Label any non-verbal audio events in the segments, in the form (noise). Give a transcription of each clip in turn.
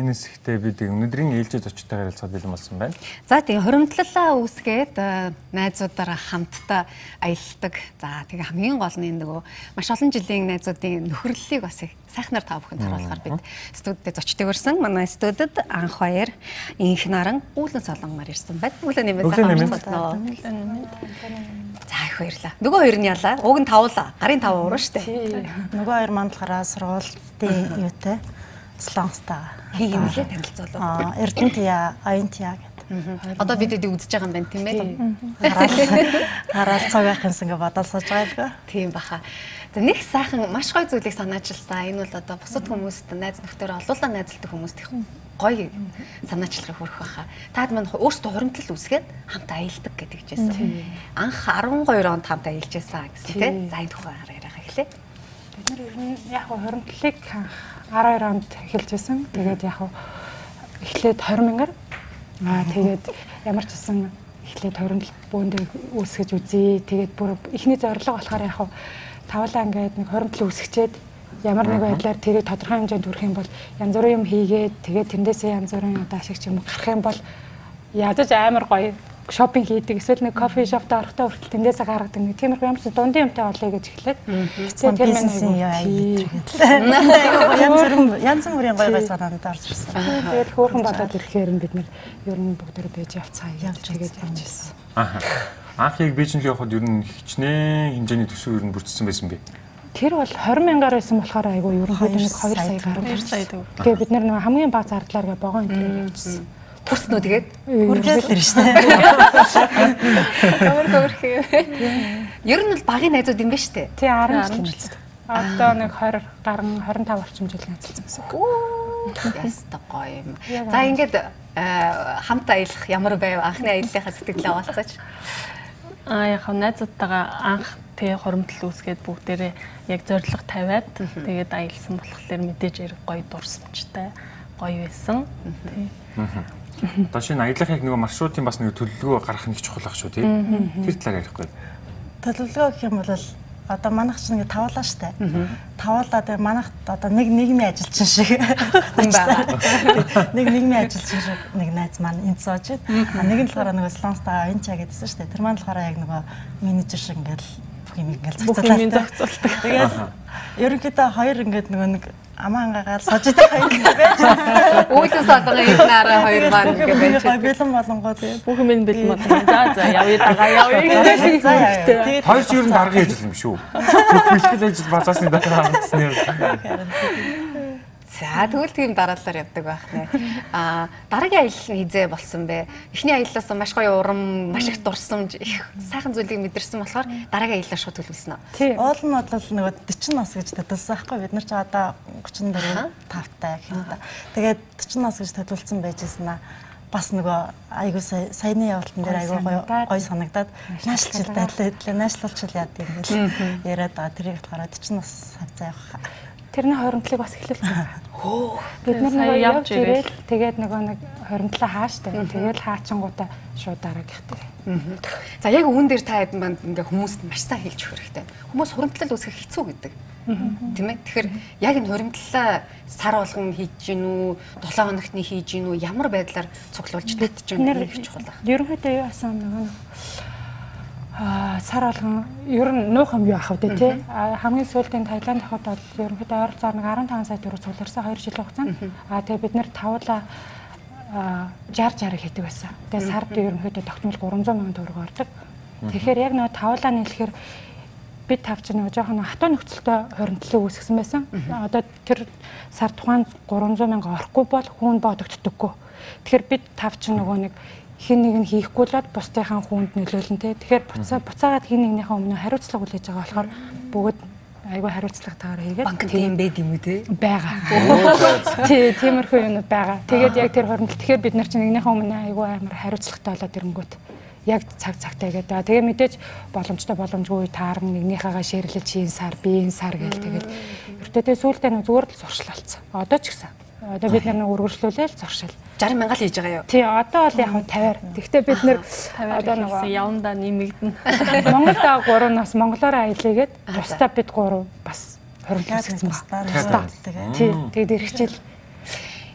энэ хэсэгтээ бид өнөөдрийн ээлжид очтойгоор ярилцахад бэлэн болсон байна. За тэгээ хоримтлалаа үүсгээд э, найзуудаараа хамтдаа аялдаг. За тэгээ хамгийн гол нь нөгөө маш олон жилийн найзуудын нөхөрлөлийг бас их сайхнаар та бүхэнд харуулахаар бид студидд зочдөг ирсэн. Манай студид анх баяр инх наран үүлэн солонгомоор ирсэн байна. Үүлэн нэмээд сайхан орцгосноо. За их баярлаа. Нөгөө хоёр нь ялаа. Уг нь тавуулаа. Гарын тав уурна штэ. Нөгөө хоёр мандлахаараа сургуулийн (laughs) юутай Слонстаа. Хий юм лээ танилцуулаа. Аа, Эрдэнэтия, Аянтия гэдэг. Одоо бид эдийг үзэж байгаа юм байна тийм ээ. Хараад цаг байх юмсан гэж бодоод сууж байгаа л Тийм баха. За нэг сайхан маш гоё зүйлийг санаачилсан. Энэ бол одоо бусад хүмүүст найз нөхдөөр олуулаа найзалдаг хүмүүст их гоё санаачлахыг хүрэх баха. Таад мань өөрсдөө хуримтлал үсгээд хамт аялдаг гэдэг жисэн. Анх 12 онд хамт аялж байсан гэсэн тийм. За энэ тухай яриага эхлэе. Бид нар яг хуримтлалыг 12 онд эхэлж байсан. Тэгээд яг эхлээд 20 мянгаар аа тэгээд ямар ч гэсэн эхлээд хоримтлал бөөндөө үүсгэж үзье. Тэгээд бүр эхний зорилго болохоор яг тавлаа ингээд нэг хоримтлал үүсгчээд ямар нэг байдлаар тэрийг тодорхой хэмжээнд хүрэх юм бол янз бүрийн юм хийгээд тэгээд тэндээсээ янз бүрийн одоо ашигч юм гарах юм бол ядаж амар гоё шопинг хийдэг эсвэл нэг кофе шопта орохдоо хүртэл тэндээсээ гаргадаг нэг тиймэрхүү ямар ч дундын юмтай олъё гэж эхлээд тийм тэр бизнесийн юу аяа янз бүрийн янз бүрийн гоё гоё санаанд орж ирсэн. Тэгээд хөөрхөн бодоод ирэхээр бид нэр ер нь бүгд байж явцгаа явж тэгээд явж ирсэн. Аа. Анх яг Бээжин л явхад ер нь хичнээн хэмжээний төсөв ер нь бүрдсэн байсан бэ? Тэр бол 20 мянгаар байсан болохоор айгүй ер нь нэг 2 сая гаруй. 2 сая төгрөг. Тэгээд бид нар хамгийн бага зардлаар гэ богоо энэ явуулсан. Хүрснүү тэгээд хүргээл тэр штэ. Камер камер хээ. Ер нь бол багын найзууд юм ба штэ. Тий 10 жил. Одоо нэг 20 гарan 25 орчим жил найзалсан гэсэн. Яста гоё юм. За ингээд хамт аялах ямар байв? Анхны аяллахаа сэтгэлээ овалцаач. Аа яг найзуудтайгаа анх тэгээ хоримтлал үүсгээд бүгдээрээ яг зориг тавиад тэгээд аялсан болохоор мэдээж хэрэг гоё дурсамжтай гоё байсан. Тий. Одоо шинэ аялах яг нөгөө маршрутын бас нэг төлөвлөгөө гаргах нэг чухал ах шүү тийм. Тэр талаар ярихгүй. Төлөвлөгөө гэх юм бол одоо манайх чинь ингээ тавуулаа штэ. Тавуулаа тэгээ манайх одоо нэг нийгмийн ажилчин шиг хүн байгаа. Нэг нийгмийн ажилчин шиг нэг найз маань энд сууж байна. Нэг нь болохоор нөгөө слонстаа энэ чаа гэдсэн штэ. Тэр маань болохоор яг нөгөө менежер шиг ингээл бүх юм ингээл зохицуулдаг. Тэгээд ерөнхийдөө хоёр ингээд нөгөө нэг амаа ангаагаар сож байгаа юм байж. Үүлэн содгоо энэ нараа хоёр маань ингэ байж. Бэлэн болонгоо тэгээ. Бүх юм бэлэн болонгоо. За за явъя дагаа явъя. За явъя. Хоёр ч ер нь даргын ажил юм шүү. (laughs) Бэлтгэл ажил базаасны дараа хандсан юм. За тэгвэл тийм дараалалаар явдаг байх нэ. (laughs) Аа дараагийн аялал нь хизээ болсон бэ. Эхний аяллаас маш гоё урам, маш их дурсамж, их сайхан зүйлийг мэдэрсэн болохоор дараагийн аяллаа шууд төлөвлөсөн үү? Уул нь бол нөгөө 40 нас гэж төдөлсөн байхгүй. Бид нар ч одоо 34 тавтай юм да. Тэгээд 40 нас гэж төлөвлөсөн байжсэн аа. Бас нөгөө айгуу саяны явалтан дээр айгуу гоё гоё санагдаад. наашлчил байлаа наашлуулчил яа гэм бэл яриад байгаа. Тэрийг болохоор 40 нас хавцаа явах Тэрний хоримтлыг бас эхлүүлсэн. (laughs) Бид нар нөгөө явж ирээл тэгээд нөгөө нэг хоримтлаа хааштай. Тэгээд хаачингуудаа шууд дараа гихтэй. За яг үүн дээр та хэдэн банд ингээ хүмүүст маш сайн хэлж өгөх хэрэгтэй. Хүмүүс хуримтлал үүсгэх хэцүү гэдэг. Тийм ээ. Тэгэхээр яг энэ хуримтлалаа сар болгон хийж гин үү, 7 хоногт нь хийж гин үү, ямар байдлаар цуглуулж татж гин үү гэж чухал байна. Ерөнхийдөө юу асан нөгөө сар болгон ер нь нуух юм юу ах вэ тий хамгийн сүүлдийн Таиланд хот бол ерөнхийдөө ойролцоогоор нэг 15 сая төгрөг цугларсан 2 жилийн хугацаанд а тэгээ бид нэр тавуулаа 60 60 хийдэг байсан. Тэгээ сард ерөнхийдөө тогтмол 300 сая төгрөг ордог. Тэгэхээр яг нөгөө тавуулаа нийлэхээр бид тав чинь нөгөө жоохон хатуу нөхцөлтэй хоригдлыг үүсгэсэн байсан. Одоо тэр сар тухайн 300 мянга орохгүй бол хүн бодогддоггүй. Тэгэхээр бид тав чинь нөгөө нэг хин нэг нь хийхгүй л бод бусдынхаа хүнд нөлөөлнө те. Тэгэхээр буцаа буцаагаад хин нэгнийхээ өмнө хариуцлага хүлээж байгаа болохоор бүгд айгүй хариуцлагатайгаар хийгээд банк тийм байд юм уу те байгаа. (laughs) Тий, тиймэрхүү юмуд байгаа. Тэгээд яг тэр хооронд тэгэхээр бид нар чинь нэгнийхээ өмнө айгүй амар хариуцлагатай болоод ирэнгүүт яг цаг цагтаа гэдэг. Тэгээ мэдээж боломжтой боломжгүй таарна нэгнийхээгээ ширлэж хийн сар би энэ сар гэл тэгээд өртөө тэгээ сүүлдээ нэг зүгээр л зуршлалцсан. Одоо ч гэсэн Одоо бид нар нэг үргэлжлүүлээл зуршил. 60 мянга л хийж байгаа юу? Тий, одоо бол яг 50-аар. Гэхдээ бид нэр одоо нэг явандаа нэмэгдэн. (laughs) Монголда 3 нас монголоор аялыгээд тусдаа бид 3 бас хоригдсон байна. Тий, тэгээд ирэх жил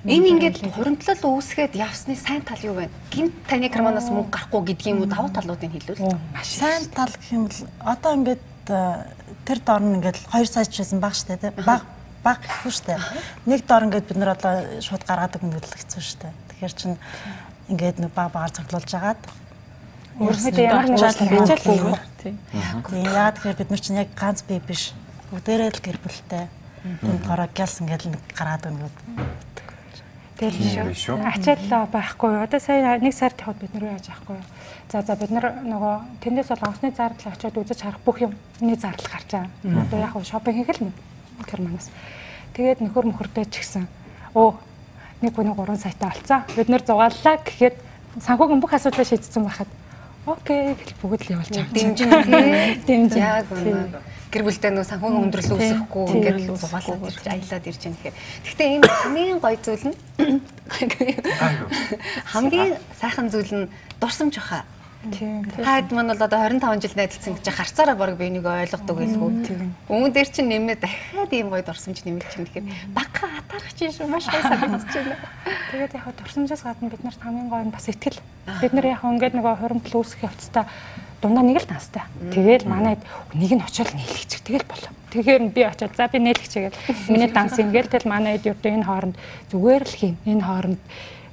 Энэ ингээд хуримтлал үүсгээд явсны сайн тал юу вэ? Гинт таны карманаас мөнгө гарахгүй гэдгийг юм уу давуу талуудыг хэлвэл. Маш сайн тал гэх юм бол одоо ингээд э, тэр дор нь ингээд 2 сая ч байсан баг штэ тий. Баг баг гэхгүй штэ. Нэг дор ингээд бид нар одоо шууд өгнө гэдэг хэцүү штэ. Тэгэхээр чин ингээд нэг баг багаар цоглуулж агаад Өөрөөсөө ямар нэг ачаалгүй. Тийм. Тийм яа тэгэхээр бид нар чинь яг ганц бие биш. Бүгдээрээ л гэр бүлтэй. Тэнд гороо гялс ингээл нэг гараад өгнө Тэгэл шүү. шүү. Ачаал байхгүй. Одоо сая нэг сар тавд бид нар юу яаж яахгүй. За за бид нар нөгөө тэндээс бол онгоцны зардал очиод үзэж харах бүх юмны зардал гарч байгаа. Одоо яг шопинг хийх л германаас. Тэгээд нөхөр мөхөртэй ч гэсэн оо нэг хүний 3 саятай олцсон. Бид нар зугааллаа гэхэд санхүүгийн бүх асуудлаа шийдсэн байхад окей гэж бүгд л явуулж байгаа. Дэмжин тий. Дэмжин. Яг үнэ. Гэр бүлдээ нөө санхүүгийн өндөрлөл үүсэхгүй ингээд л зугаалаад ирж аялаад ирж байгаа тэгэхээр. Гэхдээ энэ хамгийн гоё зүйл нь (laughs) хамгийн сайхан зүйл нь дурсамж баха. Тийм. Таад маань бол одоо 25 жил найзалсан гэж харцаараа баг би нэг ойлгодог байлгүй. Өмнө дээр чинь нэмээ дахиад ийм гоё дурсамж нэмэлт чинь тэгэхээр багха атаарах чинь шүү маш гоё санагдаж байна. Тэгээд яг дурсамжаас гадна бид нарт хамгийн гоё нь бас ихтгэл. Бид нар яг ингээд нөгөө хуримтлал үүсэх явцдаа дундаа нэг л танстай. Тэгэл манайд нэг нь очиод нийлэгч. Тэгэл болоо. Тэгэхээр би очиод за би нийлэгч гээл миний данс юм гээл тэл манайд ердөө энэ хооронд зүгээр л хийн. Энэ хооронд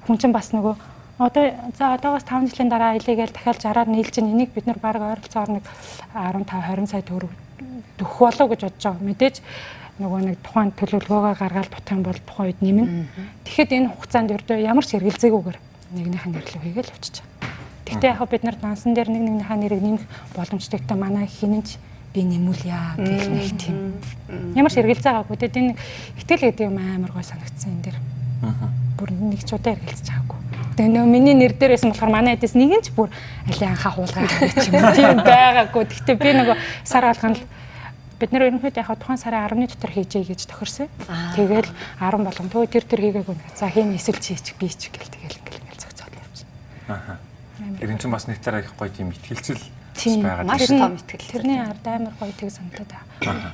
хүн чинь бас нөгөө Одоо за одоогоос 5 жилийн дараа аялыгээл дахиад 60-аар нийлж чинь энийг бид нар баг ойролцоогоор нэг 15 20 сая төгрөг төгөх болов гэж бодож байгаа. Мэдээж нөгөө нэг тухайн төлөвлөгөөгөө гаргаад юм бол тухайн үед нэмнэ. Тэгэхэд энэ хугацаанд ердөө ямар ч хэрэгэлзээгүйгээр нэгнийх нь нэрлэл хийгээл явчих. Гэхдээ яг бид нар дансан дээр нэг нэгнийхээ нэрийг нэмэх боломжтойгтой манай хинэнч би нэмүүлье гэх нэг тийм. Ямар ч хэрэгэлзээ байгаагүй. Тэгээд энэ ихтэл гэдэг юм амар гой санагдсан энэ дэр. Бүр нэг ч удаа хэрэгэлцэж байгаагүй. Тэгээ нөө миний нэр дээр байсан болохоор манай эдэс нэг нь ч бүр алей анхаа хуулгаа гаргаж юм тийм байгаагүй. Гэхдээ би нөгөө сар алган л бид нэр ерөнхийдөө яг тухайн сарын 10-ны дотор хийжээ гэж тохирсон. Тэгэл 10 болгон төө тэр тэр хийгээгүй. За хийн эсвэл чи чи би чи гэл тэгэл ингээл зогцоод явчихсан. Аа. Тэр чинь бас нэгтэр их гоё тийм ихтгэлцэл байгаа. Маш том итгэл. Тэрний ард амар гоё тэг санагдаад байна.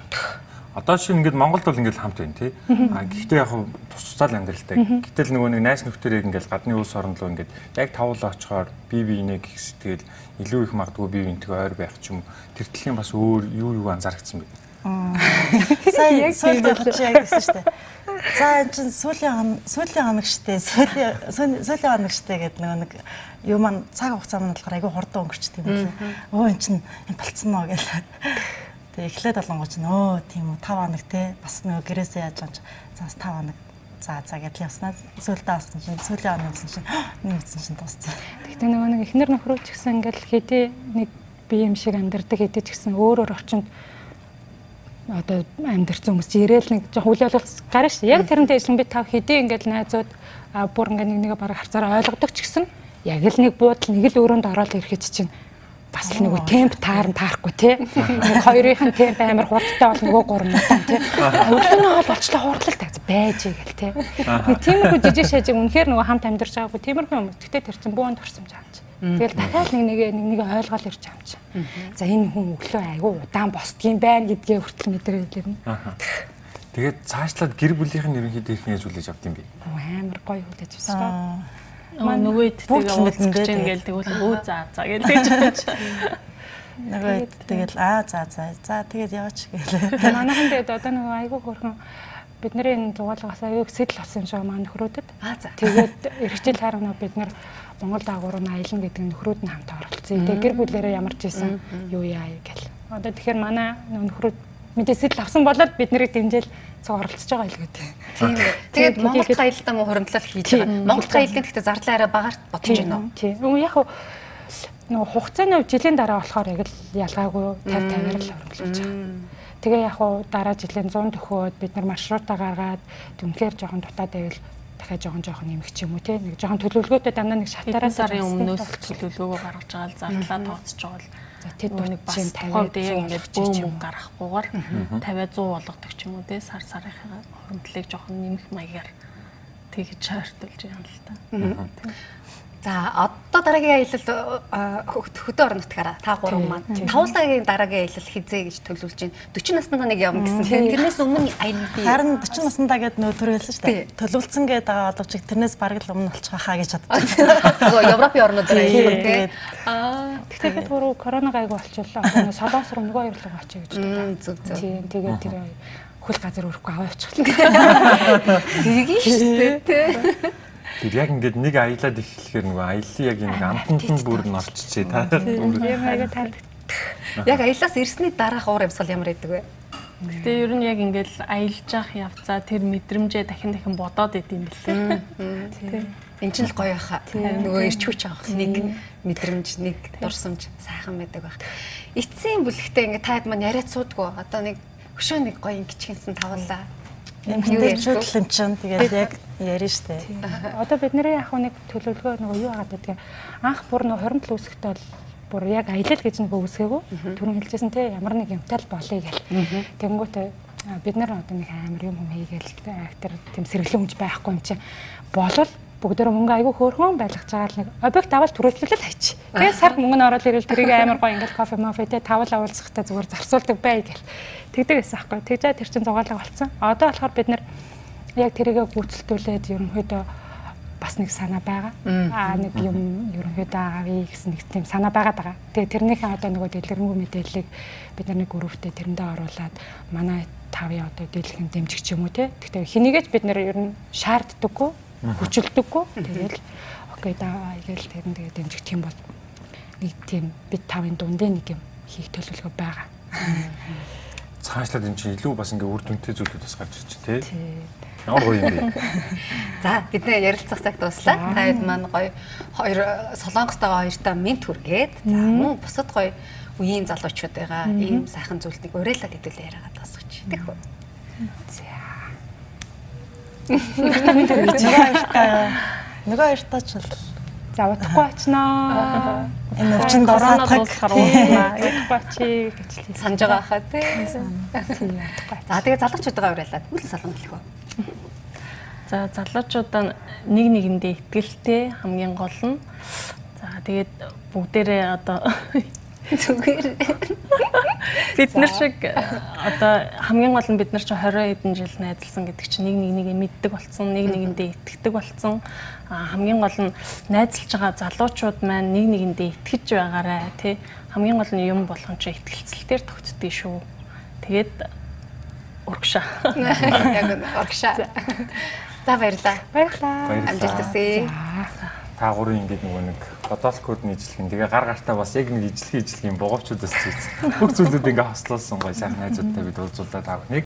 Одоо шиг ингээд Монголд бол ингээд хамт байна тий. А гэхдээ яг тус тусаал амьдралтай. Гэтэл нөгөө нэг найс нөхдөөрийг ингээд гадны улс орн руу ингээд яг тавуулаа очихоор бие биенээ гих сэтгэл илүү их магадгүй бие биентэйг ойр байх ч юм тэр төлхийн бас өөр юу юу анзаарчихсан бэ? Сая сүүлд очиж яг гэсэн штэ. За энэ чинь сүүлийн сүүлийн хоног штэ. Сүүлийн сүүлийн хоног штэ гэдэг нөгөө нэг юу маань цаг хугацаа маань болохоор айгүй хурдан өнгөрчт юм байна. Өө эн чинь энэ болцсон нөө гэл. Тэгээ эхлээд болонгоч нөө тийм үү 5 хоног те бас нөгөө гэрээсээ яаж байгаа за 5 хоног за за гэдэл явснаа сүүлдээ авсан чинь сүүлийн хоногсон чинь нэмсэн чинь дууссан. Гэхдээ нөгөө нэг эхнэр нөхрөө ч гэсэн ингээл хэдий нэг бие юм шиг амьдардаг хэдий ч гэсэн өөр өөр орчинд одоо амьдэрсэн хүмүүс чи ирээл нэг жоо хүлээл бол гарна шүү. Яг тэрнтэй ижилэн би тав хэдий ингээл найзууд бүр ингээ нэг нэг бараг харцаараа ойлгодог ч гэсэн яг л нэг буудал нэг л өрөөнд ороод ирэхэд чинь бас л нөгөө темп таарн таарахгүй тий. Нэг хоёрын темп амар хурдтай бол нөгөө гурван удаан тий. Өглөөнөө бол очлоо хурдлал тавьж байж гэл тий. Нэг тиймэрхүү жижиг шажиг үнэхээр нөгөө хамт амьдарч байгаагүй тиймэрхүү юм. Гэтэ тэр чин бүүн турсамж аамч. Тэгэл дахиад нэг нэг нэг нэг ойлгоол ирж чи. За энэ хүн өглөө айгүй удаан босдгийм байна гэдгээ хүртэл мэдрээлэрнэ. Тэгээд цаашлаад гэр бүлийнх нь ерөнхийдөө их нээж үлээж авд юм би. Амар гоё хүлээж авсан. Маань нөгөө тэтгэгээ уулзах чинь ингээл тэгвэл өө за за гэж тэгж Нөгөө тэгэл аа за за за тэгээд яваач гэлээ. Манайхан тэгээд одоо нөгөө айгүй хөрхөн бидний энэ зугаалгаас аюу сэтэл авсан юм шиг маань за. Тэгээд эргэжил харна бид нар Монгол даагуур нь аялна гэдэг нөхрүүд нь хамт оролцсон. Тэгээд гэр бүлэрээ ямарч исэн юу яа гэл. Одоо тэгэхээр манай нөхрүүд мэдээ сэтэл авсан болоод бид нарыг дэмжээл цог оролцож байгаа гэдэг. Тийм үү. Тэгээд Монгол хаялтаа муу хуримтлал хийж байгаа. Монгол хаялтын гэхдээ зарлаа арай багаар бодож байна уу? Тийм. Яг хуу нөгөө хугацааны хувь жилийн дараа болохоор яг л ялгаагүй 50 50-аар л хуримтлаж байгаа. Тэгээ яг хуу дараа жилийн 100 төхөөд бид нар маршрутаа гаргаад түнхээр жоохон дутаад байвал дахиад жоохон жоохон нэмэх ч юм уу тий нэг жоохон төлөвлөгөөтэй дандаа нэг шатаараа сарын өмнөөс төлөвлөгөөгөө гаргаж байгаа л зарлаа тооцож байгаа л тэд нэг бас тухайд яг ингээд бөө мөнгө гаргахгүйгээр 50 100 болгодог ч юм уу те сар сарынхаа хуримтлалыг жоохон нэмэх маягаар тэгж шаардуулж байгаа юм л та. За одоо дараагийн аялалд э, хөдөө орон нутгаараа та гурван маань тавлагийн дараагийн аялал хизээ гэж төлөвлөж байна. 40 наснаа нэг явна гэсэн. Тэрнээс өмнө аялал би харин 40 наснаа гэдэг нөтөр хэлсэн шүү дээ. Төлөвлөсөн гэдэг байгаа боловч тэрнээс бараг л өмнө болчих хаа гэж боддог. (laughs) Европын орнууд аялал тий. Аа тэгтээ түрүү корона гайгүй болчихлоо. Солонгос руу нөгөө аялал руу очие гэж боддог. Зүг зүг. Тийм тэгээд тэр хөл газар өрөхгүй аваа явчихлаа. Тэгийг шүү дээ тий. (laughs) Тэр яг ингээд нэг аялаад эхлэхээр нөгөө аяллаа яг нэг амтанд нь бүр нь орччихээ та. Тийм аяга танд. Яг аяллаас ирсний дараах уур амьсгал ямар байдаг вэ? Гэтэ ер нь яг ингээл аялж явах явцаа тэр мэдрэмжээ дахин дахин бодоод идэм билээ. Энд чинь л гоё хаа. Нөгөө ирч хүч авах нэг мэдрэмж, нэг дурсамж сайхан байдаг байх. Эцсийн бүлэгтээ ингээ таад маань яриад суудгүй. Одоо нэг хөшөө нэг гоё ингэчгэнсэн тавлаа. Эмхтэрчүүд л чинь тэгээд яг ярина штэ. Одоо бидний яг нэг төлөвлөгөө нөгөө юу хагаад байдгийг анх бүр нөгөө 27 үсэгтэй бол бүр яг аялал гэж нэг үсгээгүй. Түрэн хэлжсэн те ямар нэг юмтай л болъё гэл. Тэнгүүтээ бид нар одоо нэг амар юм юм хийгээл актер тийм сэргэлэн хүч байхгүй юм чинь болол бүгдөө мөнгө айгүй хөөрхөн байлгаж байгаа л нэг объект аваад түрүүлжүүлэл хайч. Тэгээ сар мөнгө нь ороод ирэл тэрийг амар гоё ингээл кофе мофе те тавал авуулсахтай зүгээр зарцуулдаг бай гэл. Тэгдэг байсан байхгүй. Тэгжээ тэр чин зугаалга болцсон. Одоо болохоор бид нар яг тэрийгэ гүйцэлдүүлээд ерөнхийдөө бас нэг санаа байгаа. Аа нэг юм ерөнхийдөө авъя гэсэн нэг тийм санаа байгаа. Тэгээ тэрнийхээ одоо нөгөө дэлгэрэнгүй мэдээллийг бид нар нэг групптэй тэрэндээ оруулаад манай тавын одоо дэлгэрэн дэмжигч юм уу те. Гэхдээ хэнийгэж бид нар ер нь шаарддаггүй, хүчилдэггүй. Тэгэл окей даа гээл тэрэн тэгээ дэмжигч юм бол нэг тийм бид тавын дундээ нэг юм хийх төлөвлөгөө байгаа. Цаашлаад энэ чинь илүү бас ингээ үр дүнтэй зүйлүүд бас гарч ирж тий. Ямар гоё юм бэ? За бидний ярилцах цаг дуслаа. Та хэд маань гоё хоёр солонгостойгоо хоёртаа мент хүргээд за мөн бусад гоё үеийн залуучуудыгаа ийм сайхан зүйлтийг уриалаад хэдүүлээ яриагаад тасгаж. Тэгэх үү? Нөгөө хоёртаа нөгөө хоёртаа ч бол За удахгүй очноо. энэ өвчин уулзлаа. Удахгүй очие гэж. Санаж байгаа хаа тий. За тэгээ залуучуудаа уриалаад үл салган хэлэх үү? За залуучуудаа нэг нэгэндээ ихтгэлтэй хамгийн гол нь. За тэгээд бүгдээрээ одоо Зүгээр. бид нар шиг одоо хамгийн гол нь бид нар ч 20 хэдэн жил найзалсан гэдэг чинь нэг нэг нэгэ мэддэг болцсон, нэг нэгэндээ итгэдэг болцсон. А хамгийн гол нь найзалж байгаа залуучууд маань нэг нэгэндээ итгэж байгаарэ тий. Хамгийн гол нь юм болгон чи итгэлцэлтээр тогтдгийг шүү. Тэгээд урагшаа. Яг оргшаа. За баярлаа. Баярлалаа. Амжилт хүсье. Та гурын ингээд нөгөө нэг бодол код нь ижлэх. Тэгээ гар гартаа бас яг нэг ижлэх ижлэх юм боговчудаас зүйц. Бүх зүйлүүд ингээ хослуулсан гоё сайхан найзуудтай бид уулзуулаад та бүхнийг